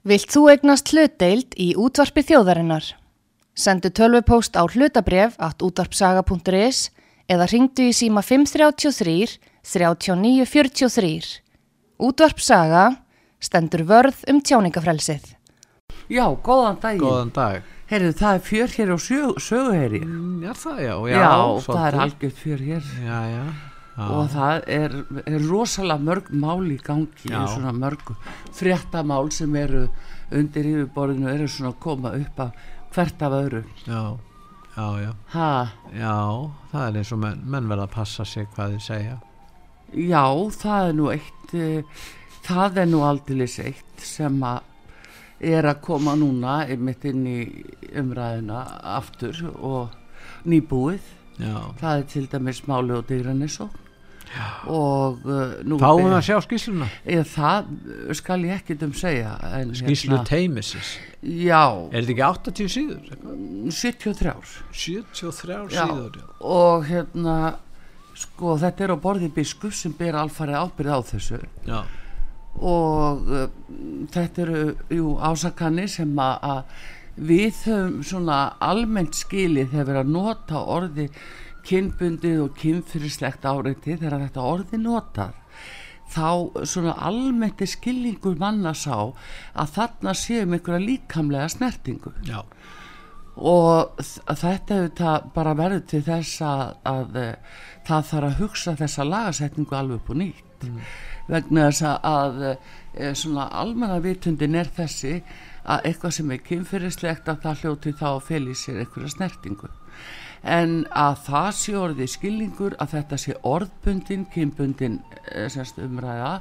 Vilt þú egnast hlutdeild í útvarpi þjóðarinnar? Sendu tölvupóst á hlutabref at útvarpsaga.is eða ringdu í síma 533 3943. Útvarpsaga stendur vörð um tjáningafrelsið. Já, góðan daginn. Góðan dag. Herðu, það er fjör hér á söguheri. Mm, Er það já? Já, Já, það er algjört fjör hér. Já, já. Og það er, er rosalega mörg mál í gangi, mörg fréttamál sem eru undir yfirborðinu, eru svona að koma upp af hvert af öðru. Já, já, já. Ha, Já, það er eins og menn, menn verða að passa sig hvað þið segja. já, það er nú eitt, eh, það er nú aldeilis eitt sem að er að koma núna einmitt inn í umræðina aftur og nýbúið. Já. Það er til dæmis máli og dýranisó og uh, nú Fáum við að sjá skýsluna? Eða, það skal ég ekkit um segja Skýslu teimisins. Já, Er þetta ekki 80 síður? 73 ár 73 Já. síður, já. og hérna sko þetta er á borði biskup sem ber alfarið ábyrð á þessu Já, og uh, þetta eru jú, ásakanir sem að við höfum svona almennt skilið þegar verið að nota orði kynbundið og kynfyrirslegt áreiti þegar þetta orði notað þá svona almennt er skilningur manna sá að þarna séum einhverja líkamlega snertingu. Já, og þetta hefur bara verið til þess að, að eh, það þarf að hugsa þessa lagasetningu alveg upp og nýtt. Vegna þess að, að e, svona almenna vitundin er þessi að eitthvað sem er kynfyrirslegt að það hljóti þá að feli sér einhverja snertingu. En að það sé orðið skilningur að þetta sé orðbundin, kynbundin e, semst umræða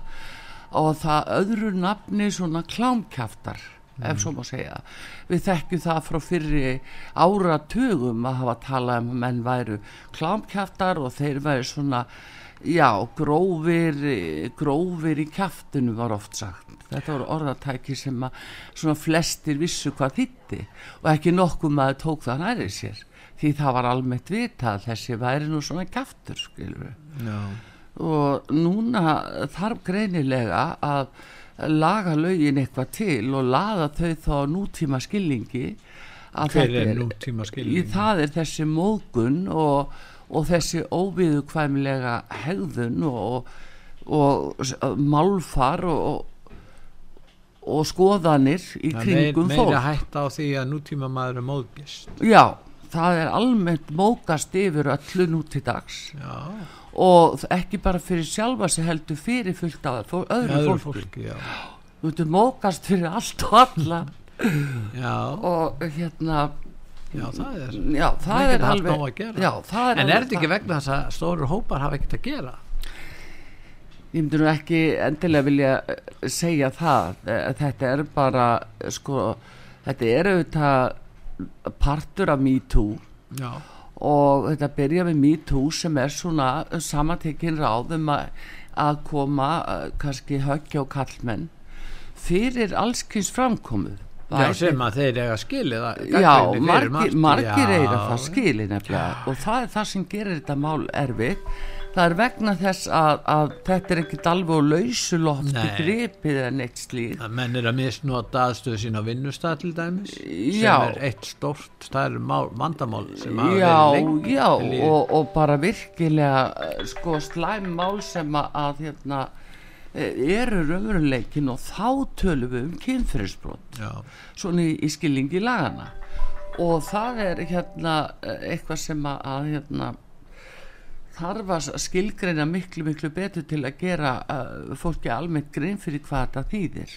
og það öðru nafni svona klámkjaftar ef svo má segja. Við þekkjum það frá fyrri áratugum að hafa talað um að menn væru klámkjaftar og þeir væru svona já, grófir grófir í kjaftinu var oft sagt þetta voru orðatæki sem að svona flestir vissu hvað þýtti og ekki nokkuð maður tók það nærið sér því það var almennt vitað þessi væri nú svona kjaftur skilur við já. og núna þarf greinilega að laga lögin eitthvað til og laða þau þá nútíma skilningi Hver er nútíma í, skilning? það er þessi mógun og, og þessi óviðukvæmilega hegðun og, og, s- málfar og, og skoðanir í Það er meir, kringum fólk. meira hætta á því að nútíma maður er móðgist. já, það er almennt mókast yfir öllu nú til dags. Já, og ekki bara fyrir sjálfa sig heldur fyrir fullt af öðru öðru fólki, fólki, þú veitur mókast fyrir allt og alla. Já, og hérna já, það er... já, það er alveg já, það er En er þetta ekki vegna þess að stóru hópar hafa ekkert að gera? ég myndi nú ekki endilega vilja eh, segja það. Eh, þetta er bara eh, sko, þetta er auðvitað partur af MeToo. Og þetta byrja við MeToo sem er svona samantekkin ráðum að, að koma kannski höggja og kallmenn fyrir allskins framkomu já sem að þeir eiga skilið að Já, margir, margir eiga það skilið nefnilega. Og það er það sem gerir þetta mál erfitt. Það er vegna þess að, að þetta er ekkit alveg á lausulofti Nei. gripið en eitt slík að menn er að misnota aðstöðu sín á vinnustað til dæmis Já. sem er eitt stórt stærri mál, vandamál sem hafa já, lengi já og, og bara virkilega eh, sko slæm mál sem að, að hérna eru raunveruleikin og þá tölum við um kynfyrirsbrot já, svona í, í skilningi lagana og það er hérna eh, eitthvað sem að, hérna þarf að skilgreina miklu miklu betur til að gera uh, fólki almennt grein fyrir hvað þetta þýðir.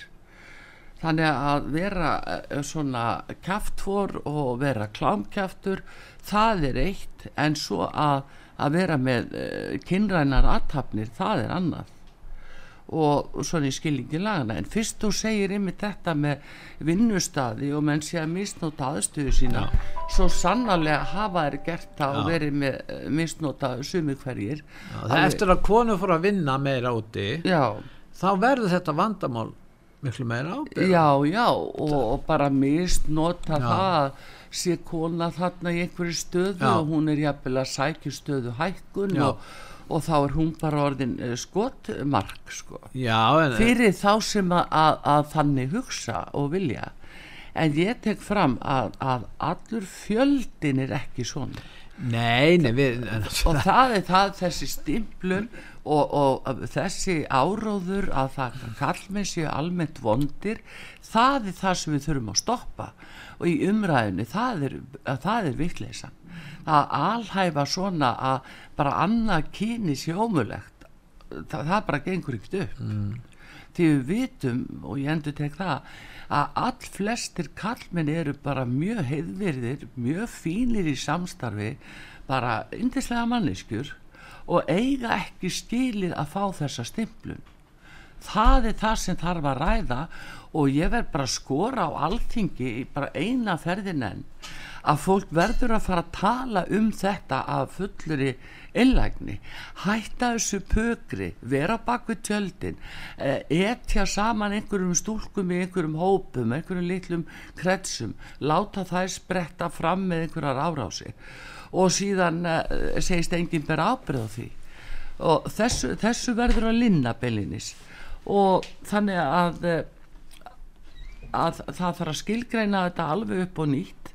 Þannig að vera uh, svona kjaftfor og vera klámkjaftur það er eitt. En svo að, að vera með uh, kynrænar aðtapnir það er annað og svona í skilningi lagana en fyrst þú segir einmitt þetta með vinnustadi og menn sé að misnóta aðstöðu sína svo sannarlega hafa þeir gert það og Já. verið með eh, misnóta sumi hverjir já, það er eftir að konu fór að vinna meira úti já, þá verður þetta vandamál miklu meira ábyrð já, já og, og bara misnóta Já. það sé kona þarna í einhverju stöðu Já. og hún er jafnvel að sækja stöðu hækkun Já. og, og þá er hún bara orðin uh, skotmark sko. Já, en fyrir þá sem að, að, að þannig hugsa og vilja. En ég tek fram að, að allur fjöldin er ekki svona. Nei, nei, við og það er það þessi stimplun og, og þessi áróður að það kallmenn séu almennt vondir það er það sem við þurfum að stoppa. Og í umræðinu það er, er vittleysan að alhæfa svona að bara annað kyni sé ómulegt það, það bara gengur ekkert upp mm. því við vitum og ég endur tek það að all flestir kallmenn eru bara mjög heiðvirðir, mjög fínir í samstarfi, bara yndislega manneskjur og eiga ekki stílið að fá þessa stimplun. Það er það sem þarf að ræða og ég verð bara að skora á alltingi í bara eina ferðin enn að fólk verður að fara að tala um þetta af fulluri innlægni, hætta þessu pökri, vera bak við tjöldin eh, etja saman einhverjum stúlkum í einhverjum hópum einhverjum litlum kretsum láta þær spretta fram með einhverjar árási. Og síðan uh, segist enginn ber ábyrð á því. Og þessu, þessu verður að linna beilinis og þannig að, eh, að það þarf að skilgreina þetta alveg upp og nýtt.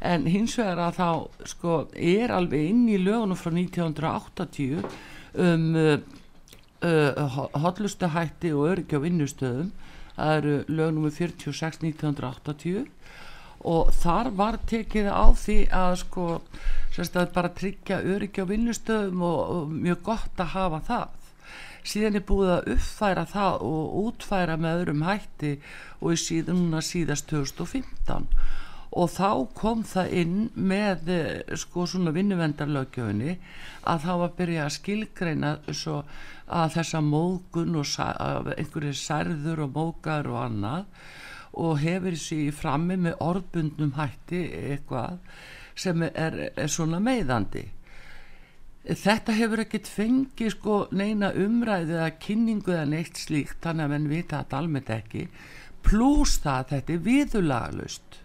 En hins vegar að þá sko er alveg inn í lögunum frá 1980 um uh, uh, hotlustuhætti og öryggi á vinnustöðum. Það eru lögunum 46 1980 og þar var tekið á því að sko bara tryggja öryggi á vinnustöðum og, og mjög gott að hafa það síðan er búið að uppfæra það og útfæra með öðrum hætti og í síðan síðast 2015 og þá kom það inn með eh, sko svona vinnuvendarlögjöfunni að þá var byrjað að skilgreina að þessa mógun og einhverju særður og mókar og annað og hefur þessi frammi með orðbundnum hætti eitthvað sem er, er svona meðandi þetta hefur ekkert fengið sko neina umræðu eða kynningu eða neitt slíkt þannig að menn vita þetta almennt ekki. Pluss það að þetta er viðulagalust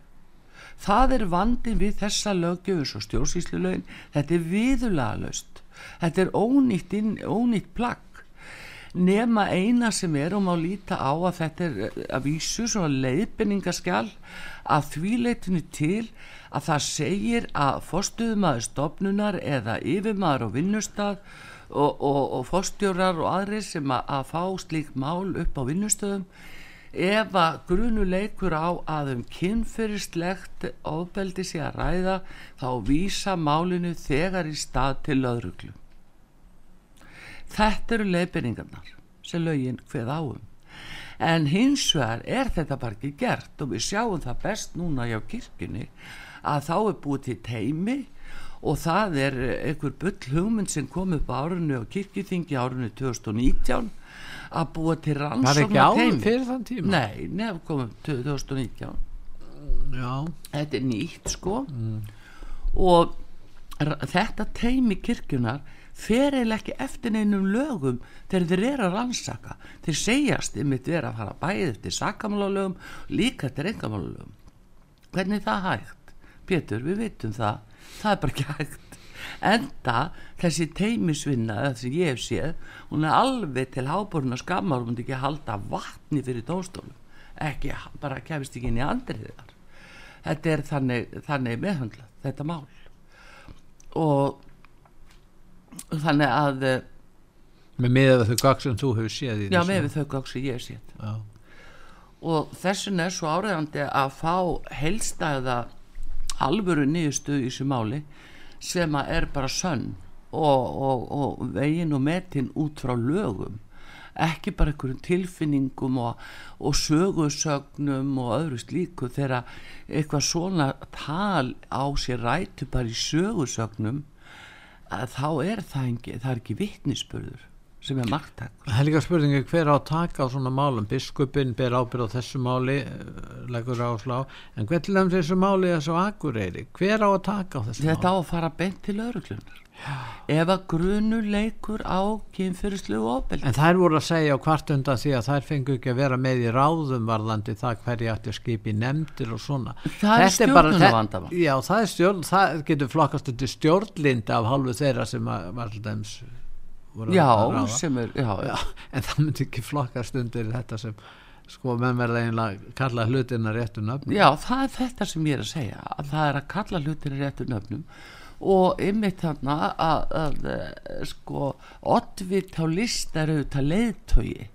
það er vandin við þessa lögjöfus og stjórnsýslu lögin þetta er viðulagalust þetta er ónýtt, inn, ónýtt plagg nema eina sem er og má líta á að þetta er eh, að vísu svona leiðbenningaskjál að því leitinu til að það segir að fórstuðumadur stopnunar eða yfirmadur og vinnustad og, og, og fórstjórar og aðri sem að, að fá slík mál upp á vinnustöðum ef að grunuleikur á að um kynferðislegt ofbeldi sé að ræða þá vísa málinu þegar í stað til löðruglu þetta eru leifinningarnar sem lögin hveð áum en hins vegar er þetta bara ekki gert og við sjáum það best núna hjá kirkjunni að þá er búið til teimi og það er einhver bull hugmynd sem kom upp árunni á kirkjuþingi árunni 2019 að búa til rannsókn Það er ekki áður fyrir þann tíma? Nei, nefn komum 2019 Já. Þetta er nýtt sko. Mm. og þetta teimi kirkjunar fer eða ekki eftir neinum lögum þegar þeir eru að rannsaka. Þeir segjast yfir vera að fara bæðið eftir sakamálalögum líka eftir engamálalögum hvernig það hægt? Pétur, við vitum það. Það er bara ekki hægt. Enda þessi teimisvinna þessi ég hef séð hún er alveg til háboruna skammar hún er ekki að halda vatni fyrir dóstólum ekki, bara kemist ekki inn í andriðar þetta er þannig, þannig meðhandlað, þetta mál. Og þannig að eh, með með þau gagg sem þú hefur séð já með þau gagg sem ég hef séð. Já. og þessun er svo áræðandi að fá heilstæða alvöru nýjustu í þessu máli sem að er bara sönn og, og, og vegin og metin út frá lögum. Ekki bara einhverjum tilfinningum og, og sögursögnum og öðru slíku þegar eitthvað svona tal á sér rætu bara í sögursögnum þá er það það er ekki vittnisspörður sem er er líka spurningi hver á að taka á svona málum? Biskupin ber ábyrð á þessu máli eh, leggur áslá en hver til þessu máli þessu akureyri? Hver á að taka á þessu máli Þetta á að fara bent til öruglunar ef að grunu leikur á kynfyrirslu og ofbeldi. En þær voru að segja á kvartunda því að þær fengu ekki að vera með í ráðum varðandi það hverja ætti að skipi nefndir og svona. Það er stjórnuna vandama Já það er stjórn, það getur flokkast til stjórnlinda af halvu þeirra sem var já, sem er já, Já, en það myndi ekki flokkast undir þetta sem sko menn verða einlega kalla hlutina réttu nöfn Já, það er þetta sem ég er að segja að það er að kalla hlutir í réttu nöfnum. Og ymmið þarna að, að eh, sko oddvit á list er auðvitað leiðtogi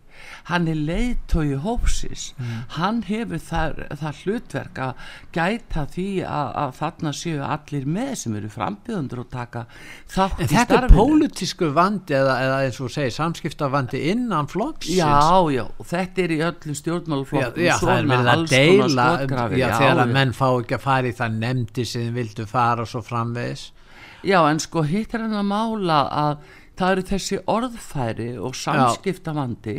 hann er leiðtogi hópsis hann hefur það, það hlutverk að gæta því að, að þarna séu allir með sem eru frambjöðundur og taka þátt í þetta er starfinu. pólitísku vandi eða, eða eins og segir samskipta vandi innan flokksins? Já, já, þetta er í öllum stjórnmálaflokkum. Já, já það er verið að deila skotgrafir, já, þegar að já. menn fá ekki að fara í það nefndi sem vildu fara svo framvegis. Já, en sko hitt er hann að mála að það eru þessi orðfæri og samskiptavandi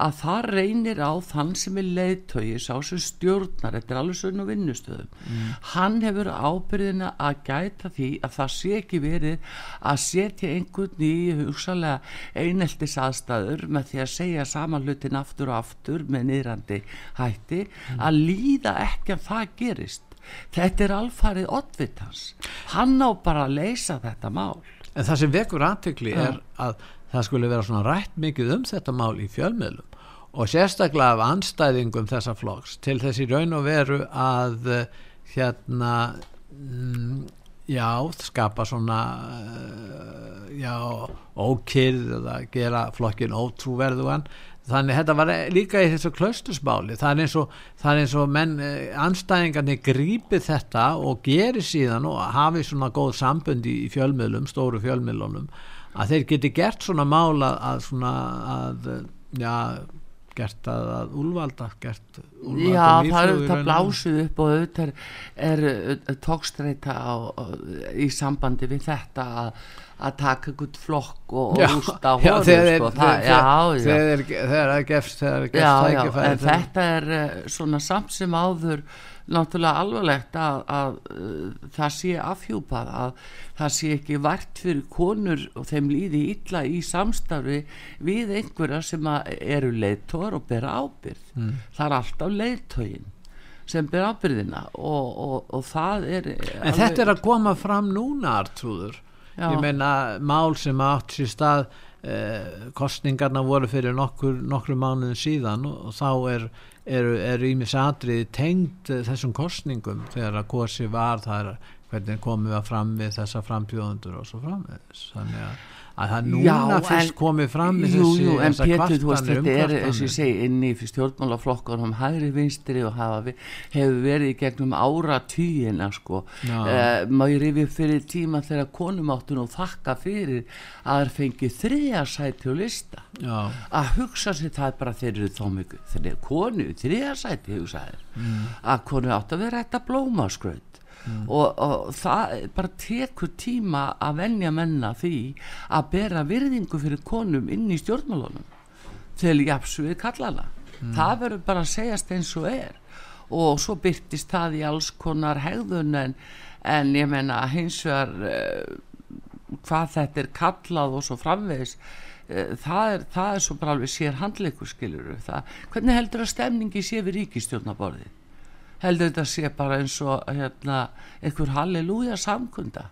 að það reynir á þann sem er leiðtögi, sá sem stjórnar. Þetta er alveg svona á vinnustöðum. Mm. hann hefur ábyrðina að gæta því að það sé ekki verið að setja einhvern í hugsalega eineltis aðstæður með því að segja sama hlutin aftur og aftur með niðrandi hætti Mm. að líða ekki að það gerist. Þetta er alfarið oddvitans hann á bara að leysa þetta mál En það sem vekur aðtökli Já. er að það skulle vera svona rætt mikið um þetta mál í fjölmiðlum og sérstaklega af anstæðingum þessa flokks til þessi raun og veru að eh, hérna mm, já, skapa svona uh, já, ókyrð eða gera flokkin ótrúverðugan þannig þetta var líka í þessu klaustusmáli það er eins og, það er eins og menn eh, anstæðingarnir grípi þetta og geri síðan og hafi svona góð sambund í fjölmiðlum, stóru fjölmiðlunum að þeir geti gert svona mála að svona að já, gert að, að úlvalda gert úlvalda Já, það er þetta rauninni. blásið upp og auðvitað er, er tókstreita á, á, í sambandi við þetta að, að taka einhvern flokk og, og rústa þegar sko, þegar- það það gefst þetta er uh, svona samt sem áður náttúrulega alvarlegt að, að uh, það sé afhjúpað að það sé ekki vært fyrir konur og þeim líði illa í samstarfi við einhverja sem að eru leiðtóar og bera ábyrð Mm. það er alltaf leiðtógin sem ber ábyrðina og, og, og það er En þetta er að koma fram núna Artrúður Já. ég meina mál sem átt sér stað eh, kostningarna voru fyrir nokkur, nokkru mánuðin síðan og, þá er er ímis atriði tengd eh, þessum kostningum þegar að kosi var það er hvernig komum við að fram við þessa frambjóðundur og svo framvegis þannig að, að það núna Já, fyrst en- komið fram jú, þessi, jú, en Pétur, þú veist, kvartanir, þetta er eins og ég segi inni í stjórnmálaflokkanum hægri vinstri og hafa, hefur verið í gegnum ára týjina sko uh, má ég rifið fyrir tíma þegar konum áttu nú þakka fyrir að þær fengi þriðja sæti og lista? Já, að hugsa sér það bara þeir eru þó mjög þeir eru konu í þriðja sæti hugsaðir Mm. að konu átt að vera þetta blómaskraut og, og það bara tekur tíma að venja menna því að bera virðingu fyrir konum inn í stjórnmálunum til jafs við kallana það verður bara að segjast eins og er. Og svo byrtist það í alls konar hegðun en, en ég menna hins vegar uh, hvað þetta er kallað og svo framvegis eh, það er, það er svo bara alveg sér handleikur skilur það, hvernig heldur að stemningi sé við ríkistjórnaborðið heldur þetta sé bara eins og hérna, einhver halleluja samkunda?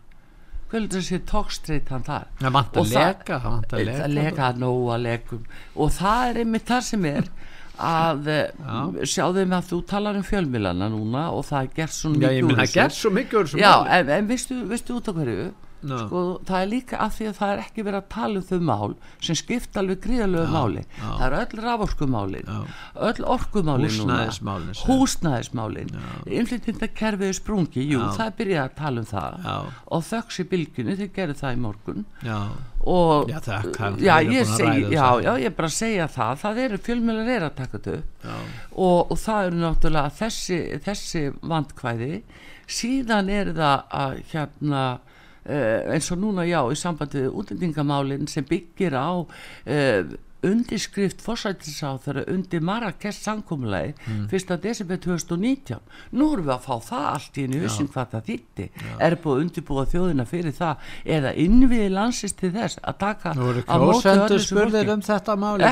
Heldur þetta sé tókstreitan þar? Það vant að það- leka það að leka, að nóa lekum. Og það er einmitt það sem er að Já. sjáðu með að þú talar um fjölmilana núna og það er gert svona Já, ég mikið úr meina, þessu. gert svo mikið Já, en, en veistu, veistu út af hverju Ná. sko, það er líka af því að það er ekki verið að tala um þau mál sem skipta alveg gríðalegu máli. já. það er öll raforkumálin öll orkumálin Húsnæðismálin húsnæðismálin. Innflyttindakerfið er sprungi, jú, það er byrjað að tala um það. Og þöks í bylginu, þeir gerðu það í morgun. Já, og Já, það kann- já, eru ég ræða já, já, ég bara segja það. Það eru fjölmjölar er að taka já, og, og það eru náttúrulega þessi, þessi vandkvæði. Síðan er það að hérna uh, eins og núna já í sambandi við útlendingamálin sem byggir á uh, undirskrift fórsættisáþara undir Marrakest samkomulagi Mm. 1. desember 2019 nú erum við að fá það allt í einu vissin hvað það þýtti er búið að undirbúa þjóðina fyrir það eða innviði landsins til þess að taka Nú á móti öllu spurðir fólki? um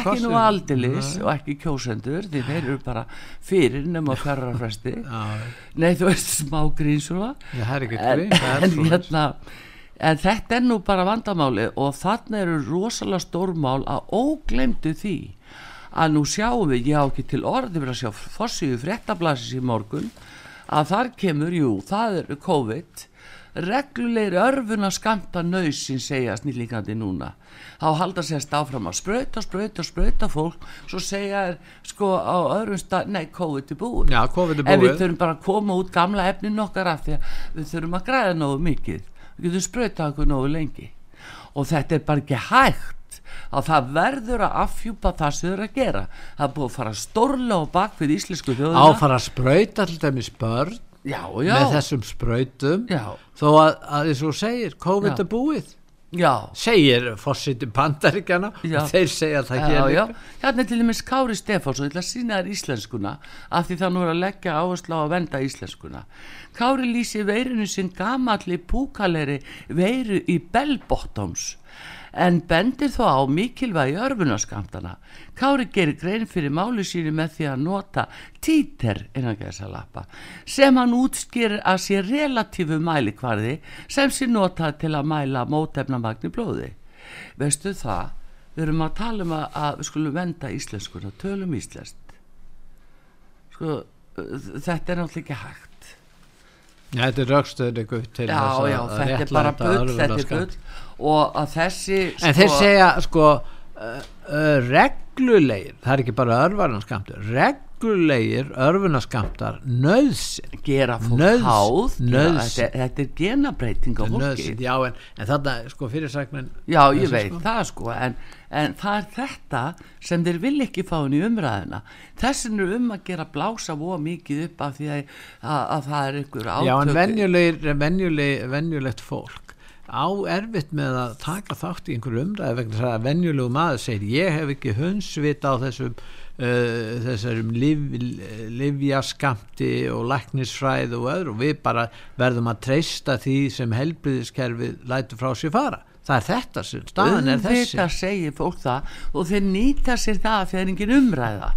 ekki nú kosningum. aldilis og ekki kjósendur því þeir eru bara fyrir nema ferrarfresti nei þú veist smá grín svona. Er en, hérna en þetta er nú bara vandamáli og þannig eru rosalega stórmál að óglemdu því að nú sjáum við, ég á ekki til orði fyrir að sjá fossíu fréttablasis í morgun að þar kemur, jú, það er COVID reglulegri örfuna skamta nöysin segja snillingandi núna. Þá halda sérst áfram að spröyta, spröyta, spröyta fólk svo segja er sko á öðrum stað, nei, COVID er búið. Já, COVID er búið en við þurfum bara að koma út gamla efnin okkar af því að við þurfum að græða nógu mikið við getum spröytað okkur nógu lengi. Og þetta er bara ekki hægt að það verður að affjúpa það sem þau eru að gera. Það er búið að fara stórlega á bakvið íslensku þjóðina. Áfara að sprauta til dæmis börn já, já, með þessum sprautum. Já, þó að, að eins og segir COVID Já. er búið já. Segir fórsiti bandaríkjana Já. og þeir segja að það já, hérna til dæmis Kári Stefáns og ég ætla að sína þér íslenskuna af því það nú er að leggja áherslu á að venda íslenskuna. Kári lýsi veirinu sinn gamalli púkaleri veiru í bellbottoms en bendir þó á mikilvægi örfunaskamtana Kári gerir grein fyrir máli sínu með því að nota títer innan gæsa lappa sem hann útskýrir að sé relatífu mælikvarði sem sé notað til að mæla mótefnamagni blóði. Veistu það? Við erum að tala um að við skulum venda íslenskuna, tölum íslenskt. Sko þetta er náttúrulega ekki hægt Já, þetta er raukstöður til já, þess að já, að þetta er bara bull þetta er bull. og að þessi en þeir segja sko uh, uh, reglulegir það er ekki bara örvarnaskamtur reglulegir örvunaskamtar nöðsinn gera fólk háð? Þetta, þetta er genabreiting á fólki. já en, en þarna sko fyrirsagnin Já, ég veit sko. það sko en, en það er þetta sem þeir vil ekki fá inn í umræðina þessin er um að gera blása voða mikið upp af því að, að, að það er ykkur átök Já, en venjulegir, venjuleg, venjulegt fólk á erfitt með að taka þátt í einhverju umræði vegna þess að venjulegu maður segir ég hef ekki hundsvit á þessum uh, þessum liv, livjaskamti og læknisfræð og öðru og við bara verðum að treysta því sem helbriðiskerfið lætur frá sér fara það er þetta sem staðan er þessi Auðvitað segir fólk það og þeir nýta sér það fyrir engin umræða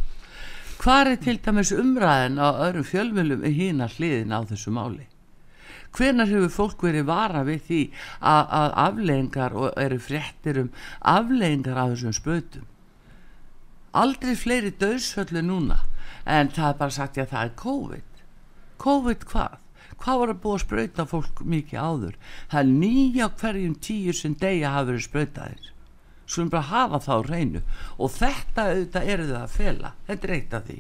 Hvar er til dæmis umræðin á öðrum fjölmjölum í hína hliðin á þessu máli? Hvenar hefur fólk verið vara við því að, afleðingar og eru fréttir um afleðingar af þessum spötum? Aldrei fleiri döðsföllu núna en það er bara sagt að það er COVID. COVID hvað? Hvað var að búa að sprauta fólk mikið áður? Það er nýja hverjum tíu sem degja hafa verið sprautaðir. Skulum bara hafa þá á hreinu og þetta auðvitað eru þau að fela. Þetta er eitt af því.